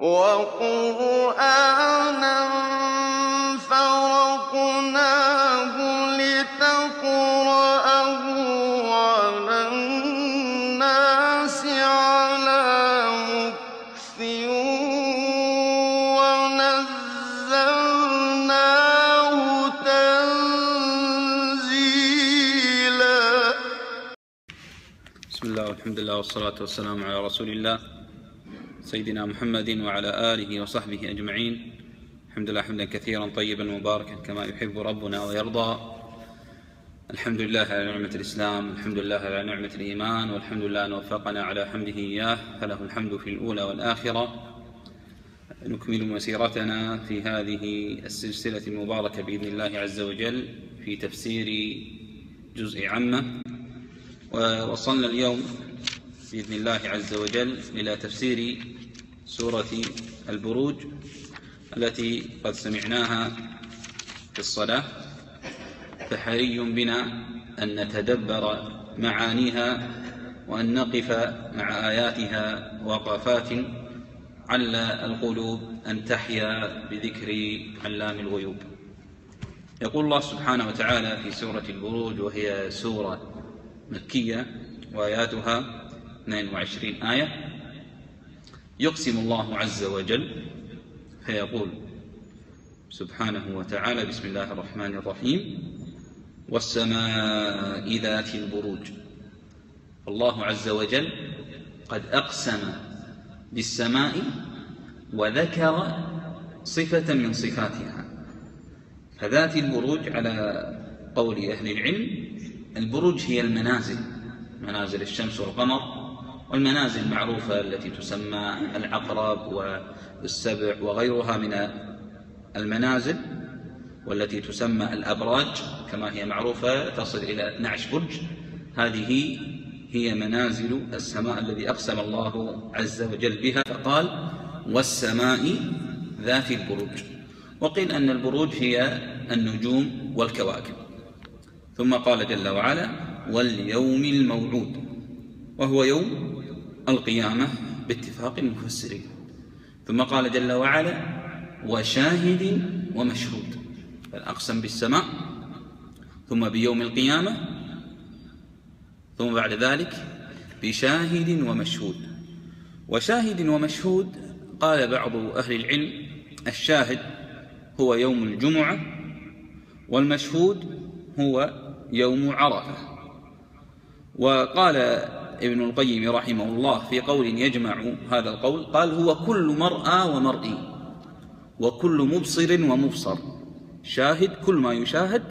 وَقُرْآنًا فَرَقْنَاهُ لِتَقْرَأَهُ عَلَى النَّاسِ عَلَىٰ مُكْثٍ وَنَزَّلْنَاهُ تَنزِيلًا. بسم الله والحمد لله والصلاة والسلام على رسول الله. سيدنا محمد وعلى آله وصحبه أجمعين. الحمد لله حمدا كثيرا طيبا مباركا كما يحب ربنا ويرضى. الحمد لله على نعمة الإسلام الحمد لله على نعمة الإيمان والحمد لله أن وفقنا على حمده إياه. فله الحمد في الأولى والآخرة. نكمل مسيرتنا في هذه السلسلة المباركة بإذن الله عز وجل في تفسير جزء عمة. ووصلنا اليوم بإذن الله عز وجل إلى تفسير سورة البروج التي قد سمعناها في الصلاة. فحري بنا أن نتدبر معانيها وأن نقف مع آياتها وقفات عل القلوب أن تحيا بذكر علام الغيوب. يقول الله سبحانه وتعالى في سورة البروج وهي سورة مكية وآياتها 22 آية. يقسم الله عز وجل فيقول سبحانه وتعالى بسم الله الرحمن الرحيم والسماء ذات البروج الله عز وجل قد أقسم بالسماء وذكر صفة من صفاتها. فذات البروج على قول أهل العلم البروج هي المنازل منازل الشمس والقمر والمنازل المعروفة التي تسمى العقرب والسبع وغيرها من المنازل والتي تسمى الأبراج كما هي معروفة تصل إلى 12 برج. هذه هي منازل السماء الذي أقسم الله عز وجل بها فقال والسماء ذات البروج. وقيل أن البروج هي النجوم والكواكب. ثم قال جل وعلا واليوم الموعود وهو يوم القيامة باتفاق المفسرين ثم قال جل وعلا وشاهد ومشهود. فالأقسم بالسماء. ثم بيوم القيامة. ثم بعد ذلك بشاهد ومشهود. وشاهد ومشهود قال بعض أهل العلم الشاهد هو يوم الجمعة والمشهود هو يوم عرفة. وقال ابن القيم رحمه الله في قول يجمع هذا القول قال هو كل مرأى ومرئي وكل مبصر ومبصر شاهد كل ما يشاهد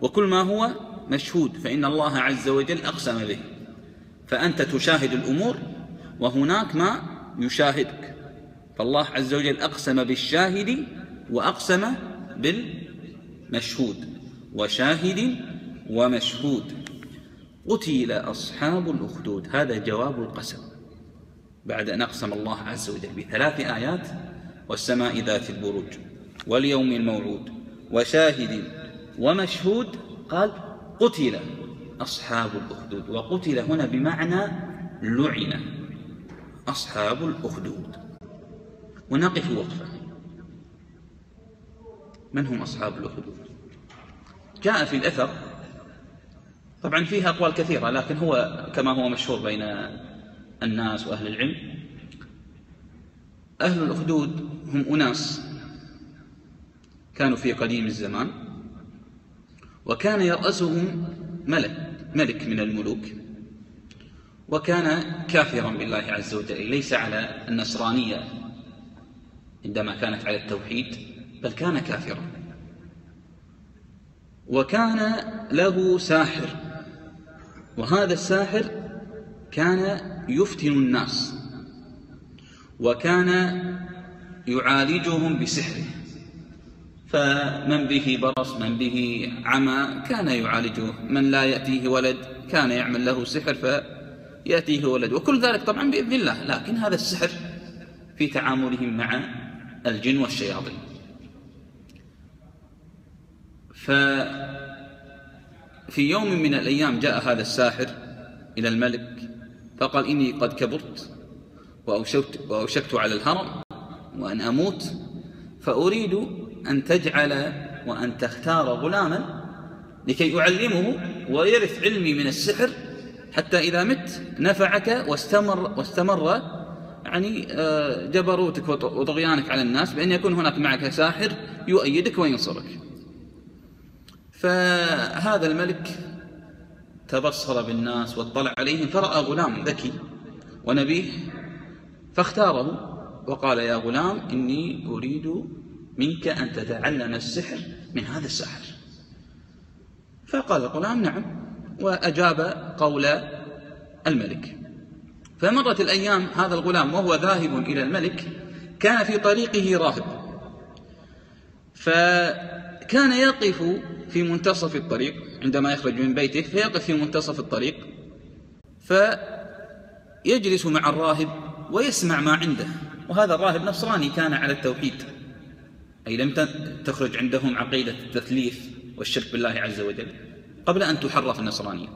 وكل ما هو مشهود فإن الله عز وجل أقسم به فأنت تشاهد الأمور وهناك ما يشاهدك فالله عز وجل أقسم بالشاهد وأقسم بالمشهود وشاهد ومشهود. قتل أصحاب الأخدود. هذا جواب القسم. بعد أن أقسم الله عز وجل بثلاث آيات والسماء ذات البروج واليوم الموعود وشاهد ومشهود قال قتل أصحاب الأخدود. وقتل هنا بمعنى لعن أصحاب الأخدود. ونقف وقفة. من هم أصحاب الأخدود؟ جاء في الأثر طبعا فيها أقوال كثيرة لكن هو كما هو مشهور بين الناس وأهل العلم أهل الأخدود هم أناس كانوا في قديم الزمان وكان يرأسهم ملك ملك من الملوك وكان كافرا بالله عز وجل ليس على النصرانية عندما كانت على التوحيد بل كان كافرا. وكان له ساحر. وهذا الساحر كان يفتن الناس وكان يعالجهم بسحره. فمن به برص من به عمى كان يعالجه. من لا يأتيه ولد كان يعمل له سحر فيأتيه ولد. وكل ذلك طبعا بإذن الله. لكن هذا السحر في تعاملهم مع الجن والشياطين. ففي يوم من الأيام جاء هذا الساحر إلى الملك فقال إني قد كبرت وأوشكت, وأوشكت على الهرم وأن أموت فأريد أن تجعل وأن تختار غلاما لكي أعلمه ويرث علمي من السحر حتى إذا مت نفعك واستمر, واستمر يعني آه، جبروتك وطغيانك على الناس بأن يكون هناك معك ساحر يؤيدك وينصرك. فهذا الملك تبصر بالناس واطلع عليهم فرأى غلام ذكي ونبيه فاختاره وقال يا غلام إني أريد منك أن تتعلم السحر من هذا الساحر فقال الغلام نعم. وأجاب قول الملك. فمرت الأيام هذا الغلام وهو ذاهب إلى الملك كان في طريقه راهب. فكان يقف في منتصف الطريق عندما يخرج من بيته فيقف في منتصف الطريق فيجلس مع الراهب ويسمع ما عنده. وهذا الراهب نصراني كان على التوحيد. أي لم تخرج عندهم عقيدة التثليث والشرك بالله عز وجل قبل أن تحرف النصرانية.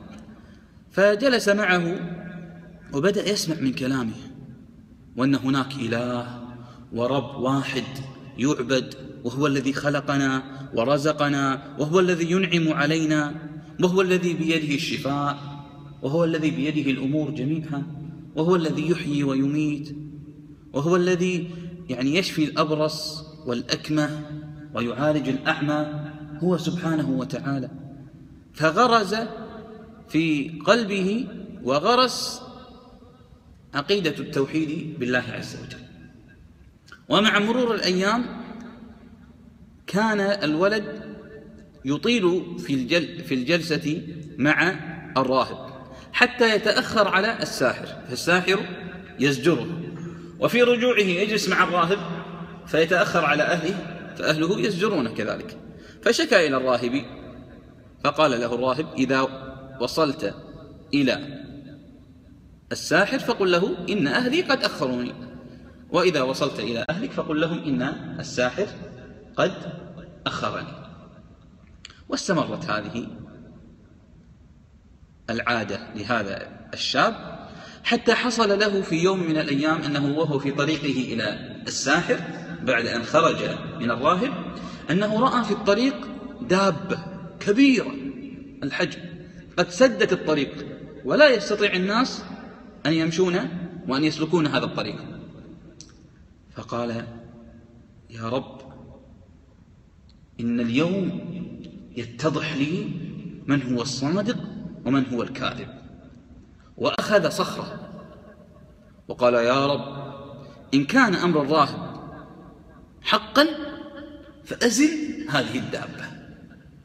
فجلس معه وبدأ يسمع من كلامه. وأن هناك إله ورب واحد يعبد وهو الذي خلقنا ورزقنا وهو الذي ينعم علينا وهو الذي بيده الشفاء وهو الذي بيده الأمور جميعها وهو الذي يحيي ويميت وهو الذي يعني يشفي الأبرص والأكمة ويعالج الأعمى هو سبحانه وتعالى. فغرز في قلبه وغرس عقيدة التوحيد بالله عز وجل. ومع مرور الأيام كان الولد يطيل في, الجل في الجلسة مع الراهب حتى يتأخر على الساحر فالساحر يزجره وفي رجوعه يجلس مع الراهب فيتأخر على أهله فأهله يزجرونه كذلك. فشكى إلى الراهب فقال له الراهب إذا وصلت إلى الساحر فقل له إن أهلي قد أخروني وإذا وصلت إلى أهلك فقل لهم إن الساحر قد أخرني. واستمرت هذه العادة لهذا الشاب حتى حصل له في يوم من الأيام أنه وهو في طريقه إلى الساحر بعد أن خرج من الراهب أنه رأى في الطريق دابة كبيرة الحجم. قد سدت الطريق ولا يستطيع الناس أن يمشون وأن يسلكون هذا الطريق. فقال يا رب إن اليوم يتضح لي من هو الصادق ومن هو الكاذب. وأخذ صخرة وقال يا رب إن كان أمر الراهب حقا فأزل هذه الدابة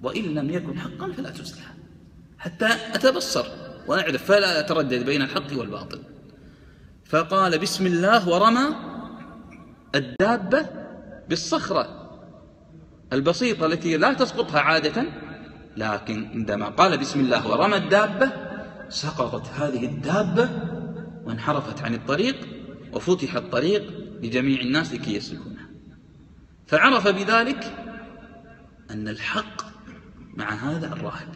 وإن لم يكن حقا فلا تزلها حتى أتبصر وأعرف فلا أتردد بين الحق والباطل. فقال بسم الله ورمى الدابة بالصخرة. البسيطة التي لا تسقطها عادة لكن عندما قال بسم الله ورمى الدابة سقطت هذه الدابة وانحرفت عن الطريق وفتح الطريق لجميع الناس لكي يسلكونها. فعرف بذلك أن الحق مع هذا الراهب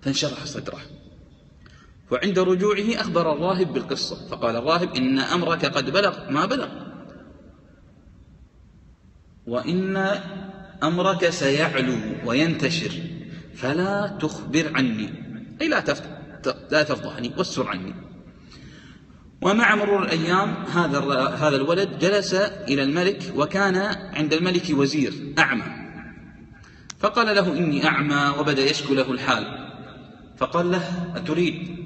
فانشرح صدره. وعند رجوعه أخبر الراهب بالقصة فقال الراهب إن أمرك قد بلغ ما بلغ. وإن أمرك سيعلو وينتشر. فلا تخبر عني. أي لا لا تفضحني واستر عني. ومع مرور الأيام هذا هذا الولد جلس إلى الملك وكان عند الملك وزير أعمى. فقال له إني أعمى وبدأ يشكو له الحال. فقال له أتريد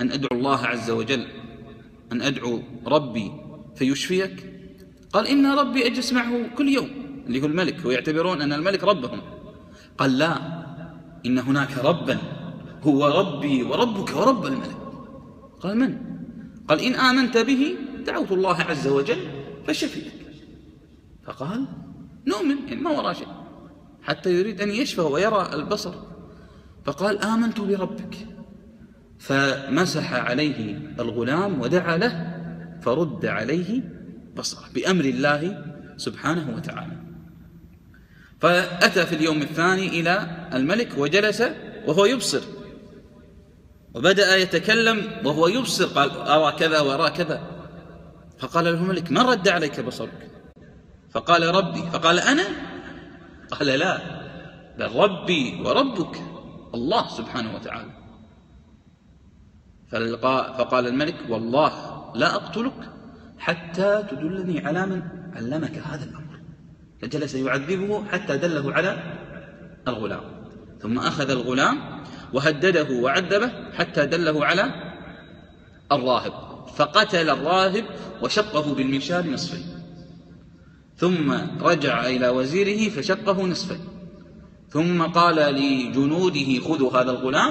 أن أدعو الله عز وجل أن أدعو ربي فيشفيك؟ قال إن ربي أجلس معه كل يوم. اللي هو الملك ويعتبرون أن الملك ربهم. قال لا إن هناك ربا هو ربي وربك ورب الملك. قال من؟ قال إن آمنت به دعوت الله عز وجل فشفيك فقال نؤمن يعني ما وراء شيء حتى يريد أن يشفى ويرى البصر. فقال آمنت بربك. فمسح عليه الغلام ودعا له فرد عليه بصره بأمر الله سبحانه وتعالى. فأتى في اليوم الثاني إلى الملك وجلس وهو يبصر. وبدأ يتكلم وهو يبصر قال أرى كذا وأرى كذا. فقال له الملك من رد عليك بصرك؟ فقال ربي. فقال أنا؟ قال لا بل ربي وربك الله سبحانه وتعالى. فقال الملك والله لا أقتلك حتى تدلني على من علمك هذا الأمر. فجلس يعذبه حتى دله على الغلام. ثم أخذ الغلام وهدده وعذبه حتى دله على الراهب. فقتل الراهب وشقه بالمنشار نصفين. ثم رجع إلى وزيره فشقه نصفين. ثم قال لجنوده خذوا هذا الغلام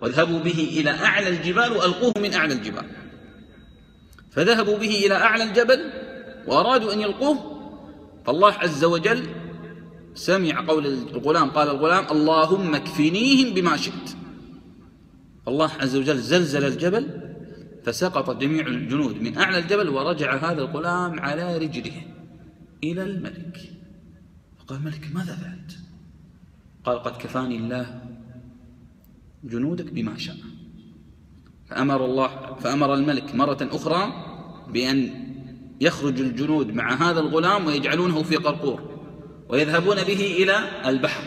واذهبوا به إلى أعلى الجبال وألقوه من أعلى الجبال. فذهبوا به إلى أعلى الجبل وأرادوا أن يلقوه فالله عز وجل سمع قول الغلام قال الغلام اللهم اكفنيهم بما شئت. الله عز وجل زلزل الجبل فسقط جميع الجنود من أعلى الجبل ورجع هذا الغلام على رجله إلى الملك. فقال الملك ماذا فعلت؟ قال قد كفاني الله جنودك بما شاء. فأمر الله فأمر الملك مرة أخرى بأن يخرج الجنود مع هذا الغلام ويجعلونه في قرقور ويذهبون به إلى البحر.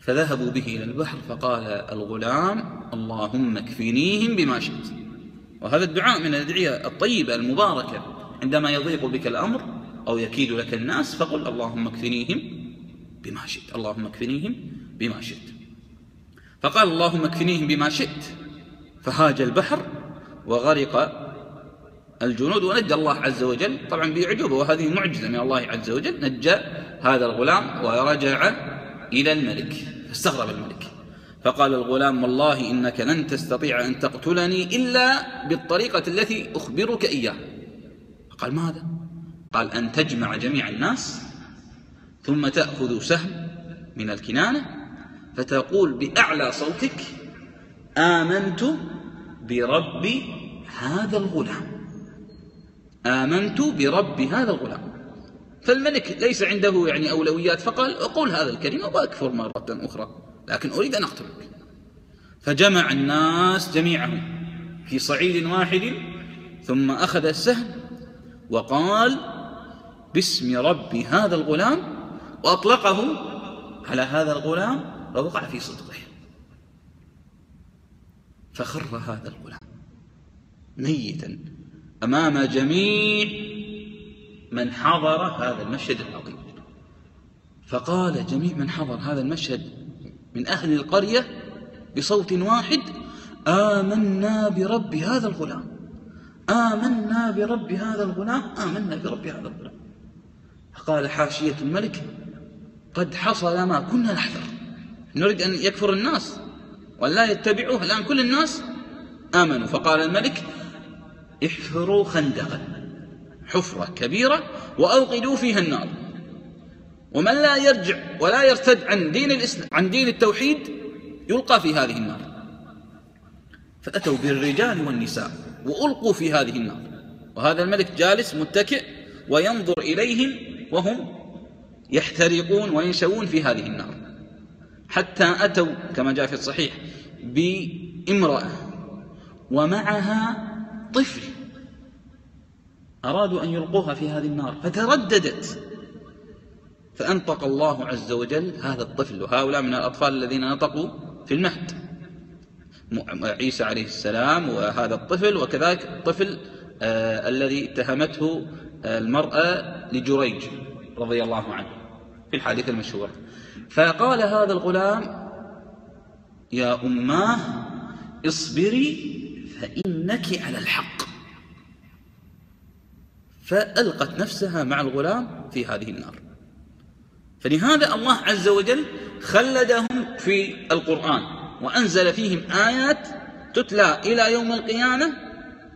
فذهبوا به إلى البحر فقال الغلام اللهم اكفنيهم بما شئت. وهذا الدعاء من الأدعية الطيبة المباركة. عندما يضيق بك الأمر أو يكيد لك الناس فقل اللهم اكفنيهم بما شئت. اللهم اكفنيهم بما شئت. فقال اللهم اكفنيهم بما شئت. فهاج البحر وغرق الجنود ونجى الله عز وجل طبعا بإعجوبة وهذه معجزة من الله عز وجل نجى هذا الغلام ورجع إلى الملك فاستغرب الملك. فقال الغلام والله إنك لن تستطيع أن تقتلني إلا بالطريقة التي أخبرك إياها. قال ماذا؟ قال أن تجمع جميع الناس ثم تأخذ سهم من الكنانة فتقول بأعلى صوتك آمنت برب هذا الغلام. آمنت برب هذا الغلام. فالملك ليس عنده يعني أولويات فقال أقول هذا الكلمة وأكفر مرة أخرى لكن أريد أن أقتلك. فجمع الناس جميعهم في صعيد واحد ثم أخذ السهم وقال باسم رب هذا الغلام وأطلقه على هذا الغلام ووقع في صدقه. فخر هذا الغلام ميتا. أمام جميع من حضر هذا المشهد العظيم. فقال جميع من حضر هذا المشهد من أهل القرية بصوت واحد آمنا برب هذا الغلام. آمنا برب هذا الغلام. آمنا برب هذا الغلام. فقال حاشية الملك قد حصل ما كنا نحذر. نريد أن يكفر الناس ولا يتبعوه. الآن كل الناس آمنوا. فقال الملك احفروا خندقا حفرة كبيرة وأوقدوا فيها النار. ومن لا يرجع ولا يرتد عن دين الإسلام عن دين التوحيد يلقى في هذه النار. فأتوا بالرجال والنساء وألقوا في هذه النار. وهذا الملك جالس متكئ وينظر إليهم وهم يحترقون وينشوون في هذه النار. حتى أتوا كما جاء في الصحيح بامرأة ومعها طفل أرادوا أن يلقوها في هذه النار فترددت. فأنطق الله عز وجل هذا الطفل وهؤلاء من الأطفال الذين نطقوا في المهد. عيسى عليه السلام وهذا الطفل وكذلك الطفل آه الذي اتهمته المرأة لجريج رضي الله عنه في الحادث المشهور. فقال هذا الغلام يا أماه اصبري فإنك على الحق. فألقت نفسها مع الغلام في هذه النار. فلهذا الله عز وجل خلدهم في القرآن وأنزل فيهم آيات تتلى إلى يوم القيامة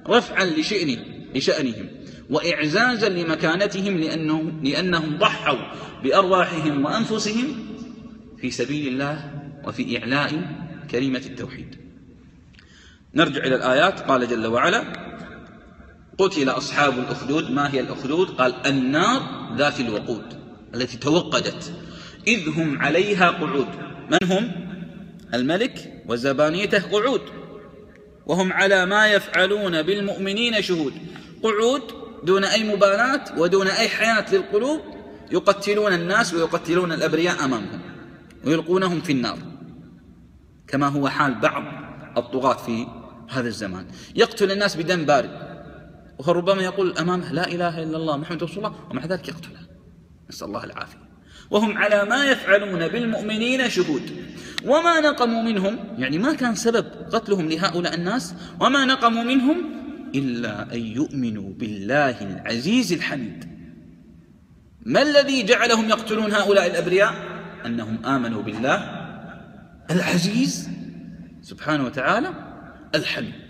رفعا لشأن لشأنهم وإعزازا لمكانتهم لأنهم, لأنهم ضحوا بأرواحهم وأنفسهم في سبيل الله وفي إعلاء كلمة التوحيد. نرجع إلى الآيات. قال جل وعلا قتل أصحاب الأخدود. ما هي الأخدود؟ قال النار ذات الوقود التي توقدت. إذ هم عليها قعود. من هم؟ الملك وزبانيته قعود. وهم على ما يفعلون بالمؤمنين شهود. قعود دون أي مبالاة ودون أي حياة للقلوب يقتلون الناس ويقتلون الأبرياء أمامهم ويلقونهم في النار. كما هو حال بعض الطغاة في هذا الزمان. يقتل الناس بدم بارد. وربما يقول أمامه لا إله إلا الله محمد رسول الله ومع ذلك يقتله. نسأل الله العافية. وهم على ما يفعلون بالمؤمنين شهود. وما نقموا منهم يعني ما كان سبب قتلهم لهؤلاء الناس وما نقموا منهم إلا أن يؤمنوا بالله العزيز الحميد. ما الذي جعلهم يقتلون هؤلاء الأبرياء؟ أنهم آمنوا بالله العزيز سبحانه وتعالى الحميد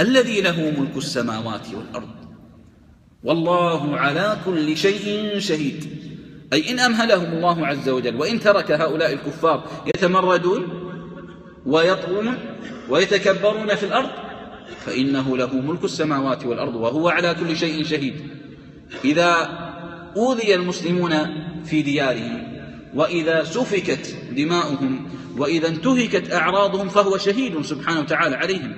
الذي له ملك السماوات والأرض. والله على كل شيء شهيد. أي إن أمهلهم الله عز وجل وإن ترك هؤلاء الكفار يتمردون ويطغون ويتكبرون في الأرض فإنه له ملك السماوات والأرض وهو على كل شيء شهيد. إذا أوذي المسلمون في ديارهم وإذا سفكت دماؤهم وإذا انتهكت أعراضهم فهو شهيد سبحانه وتعالى عليهم.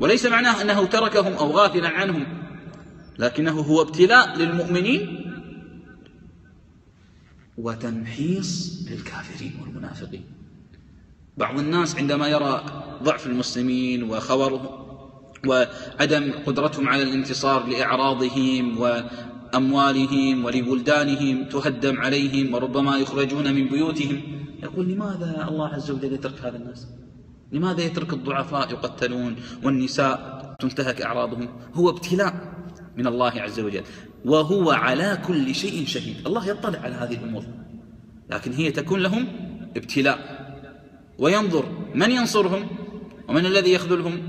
وليس معناه أنه تركهم أو غافلا عنهم لكنه هو ابتلاء للمؤمنين وتمحيص للكافرين والمنافقين. بعض الناس عندما يرى ضعف المسلمين وخورهم وعدم قدرتهم على الانتصار لإعراضهم وأموالهم ولبلدانهم تهدم عليهم وربما يخرجون من بيوتهم. يقول لماذا الله عز وجل يترك هذا الناس؟ لماذا يترك الضعفاء يقتلون والنساء تنتهك أعراضهم؟ هو ابتلاء من الله عز وجل وهو على كل شيء شهيد. الله يطلع على هذه الأمور لكن هي تكون لهم ابتلاء. وينظر من ينصرهم ومن الذي يخذلهم؟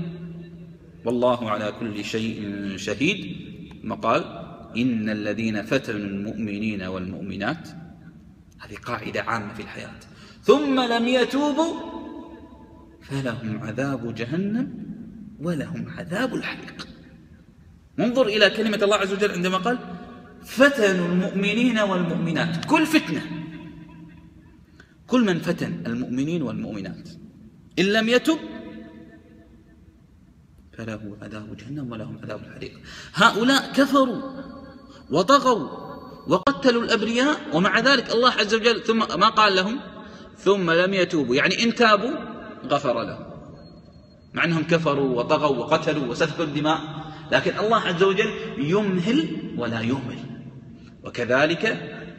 والله على كل شيء شهيد. ثم قال إن الذين فتنوا المؤمنين والمؤمنات هذه قاعدة عامة في الحياة. ثم لم يتوبوا فلهم عذاب جهنم ولهم عذاب الحريق. انظر إلى كلمة الله عز وجل عندما قال فتنوا المؤمنين والمؤمنات. كل فتنة. كل من فتن المؤمنين والمؤمنات. إن لم يتب فله عذاب جهنم ولهم عذاب الحريق. هؤلاء كفروا. وطغوا وقتلوا الأبرياء ومع ذلك الله عز وجل ثم ما قال لهم؟ ثم لم يتوبوا. يعني إن تابوا غفر لهم. مع أنهم كفروا وطغوا وقتلوا وسفكوا الدماء لكن الله عز وجل يمهل ولا يهمل. وكذلك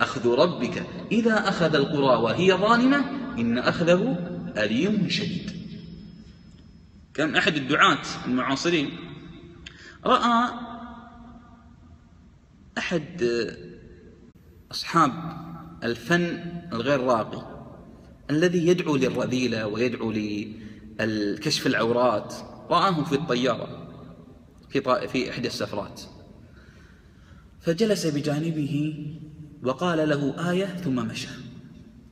أخذ ربك إذا أخذ القرى وهي ظالمة إن أخذه أليم شديد. كان أحد الدعاة المعاصرين رأى أحد أصحاب الفن الغير راقي الذي يدعو للرذيلة ويدعو لكشف العورات رآه في الطيارة في, في إحدى السفرات. فجلس بجانبه وقال له آية ثم مشى.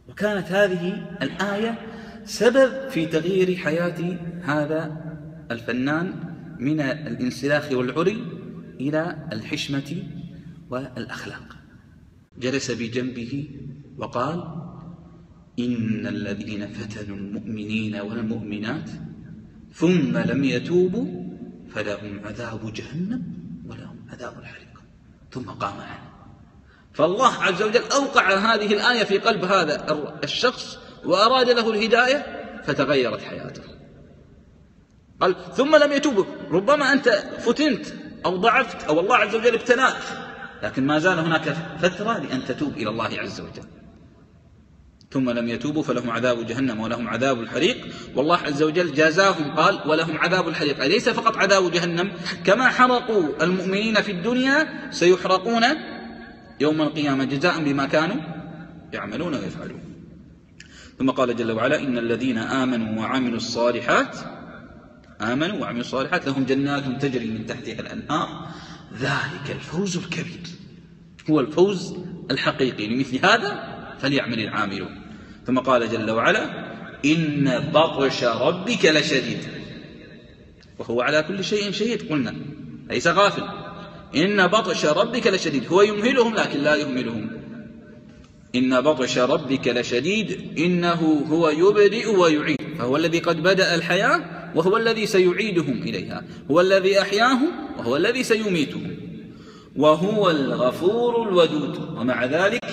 وكانت هذه الآية سبب في تغيير حياة هذا الفنان من الانسلاخ والعري إلى الحشمة والأخلاق. جلس بجنبه وقال إن الذين فتنوا المؤمنين والمؤمنات ثم لم يتوبوا فلهم عذاب جهنم ولهم عذاب الحريق. ثم قام عنه. فالله عز وجل أوقع هذه الآية في قلب هذا الشخص وأراد له الهداية فتغيرت حياته. قال ثم لم يتوبوا ربما أنت فتنت أو ضعفت أو الله عز وجل ابتلاك لكن ما زال هناك فترة لأن تتوب إلى الله عز وجل. ثم لم يتوبوا فلهم عذاب جهنم ولهم عذاب الحريق. والله عز وجل جازاهم قال ولهم عذاب الحريق. أي ليس فقط عذاب جهنم؟ كما حرقوا المؤمنين في الدنيا سيحرقون يوم القيامة جزاء بما كانوا يعملون ويفعلون. ثم قال جل وعلا إن الذين آمنوا وعملوا الصالحات آمنوا وعملوا الصالحات لهم جنات تجري من تحتها الأنهار. ذلك الفوز الكبير. هو الفوز الحقيقي. لمثل هذا فليعمل العاملون. ثم قال جل وعلا إن بطش ربك لشديد. وهو على كل شيء شهيد. قلنا ليس غافل. إن بطش ربك لشديد. هو يمهلهم لكن لا يهملهم. إن بطش ربك لشديد. إنه هو يبدئ ويعيد. فهو الذي قد بدأ الحياة وهو الذي سيعيدهم إليها. هو الذي أحياهم وهو الذي سيميتهم. وهو الغفور الودود. ومع ذلك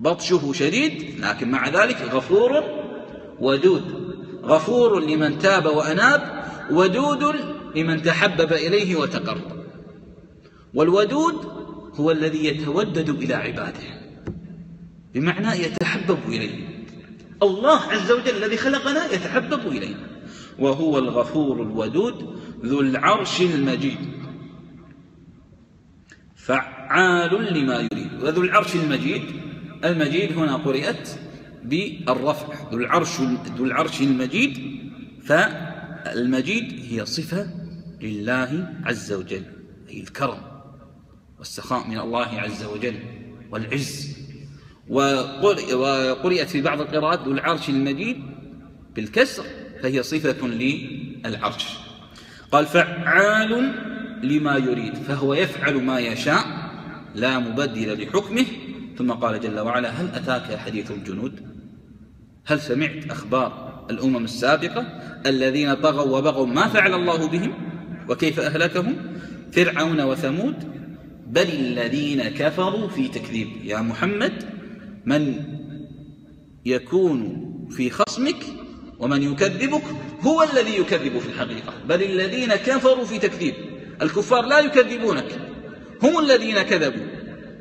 بطشه شديد لكن مع ذلك غفور ودود. غفور لمن تاب وأناب ودود لمن تحبب إليه وتقرب. والودود هو الذي يتودد إلى عباده. بمعنى يتحبب إليه. الله عز وجل الذي خلقنا يتحبب إلينا وهو الغفور الودود ذو العرش المجيد. فعال لما يريد. وذو العرش المجيد المجيد هنا قرئت بالرفع. ذو العرش ذو العرش المجيد فالمجيد هي صفة لله عز وجل أي الكرم والسخاء من الله عز وجل والعز. وقرئت في بعض القراءات ذو العرش المجيد بالكسر فهي صفة للعرش. قال فعال لما يريد. فهو يفعل ما يشاء لا مبدل لحكمه. ثم قال جل وعلا هل أتاك حديث الجنود؟ هل سمعت أخبار الأمم السابقة الذين طغوا وبغوا ما فعل الله بهم؟ وكيف أهلكهم؟ فرعون وثمود بل الذين كفروا في تكذيب. يا محمد من يكون في خصمك ومن يكذبك هو الذي يكذب في الحقيقة. بل الذين كفروا في تكذيب. الكفار لا يكذبونك. هم الذين كذبوا.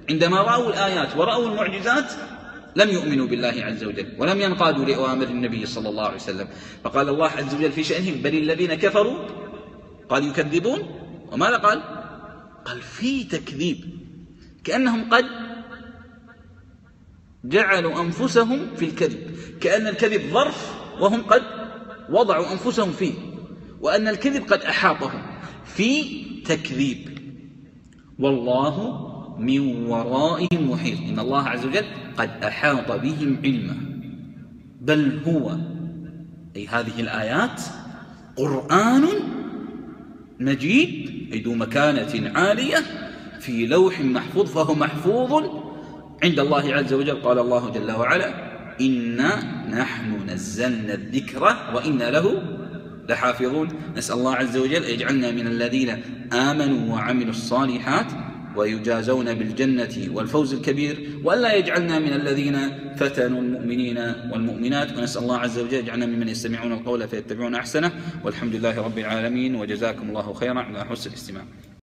عندما رأوا الآيات ورأوا المعجزات لم يؤمنوا بالله عز وجل ولم ينقادوا لأوامر النبي صلى الله عليه وسلم. فقال الله عز وجل في شأنهم بل الذين كفروا؟ قال يكذبون. وماذا قال؟ قال في تكذيب. كأنهم قد جعلوا أنفسهم في الكذب. كأن الكذب ظرف وهم قد وضعوا أنفسهم فيه وأن الكذب قد أحاطهم في تكذيب. والله من ورائهم محيط. إن الله عز وجل قد أحاط بهم علما. بل هو أي هذه الآيات قرآن مجيد أي ذو مكانة عالية في لوح محفوظ فهو محفوظ عند الله عز وجل قال الله جل وعلا إنا نحن نزلنا الذكر وإنا له لحافظون. نسأل الله عز وجل يجعلنا من الذين آمنوا وعملوا الصالحات ويجازون بالجنة والفوز الكبير وألا يجعلنا من الذين فتنوا المؤمنين والمؤمنات. ونسأل الله عز وجل يجعلنا ممن يستمعون القول فيتبعون أحسنه. والحمد لله رب العالمين وجزاكم الله خيرا على حسن الاستماع.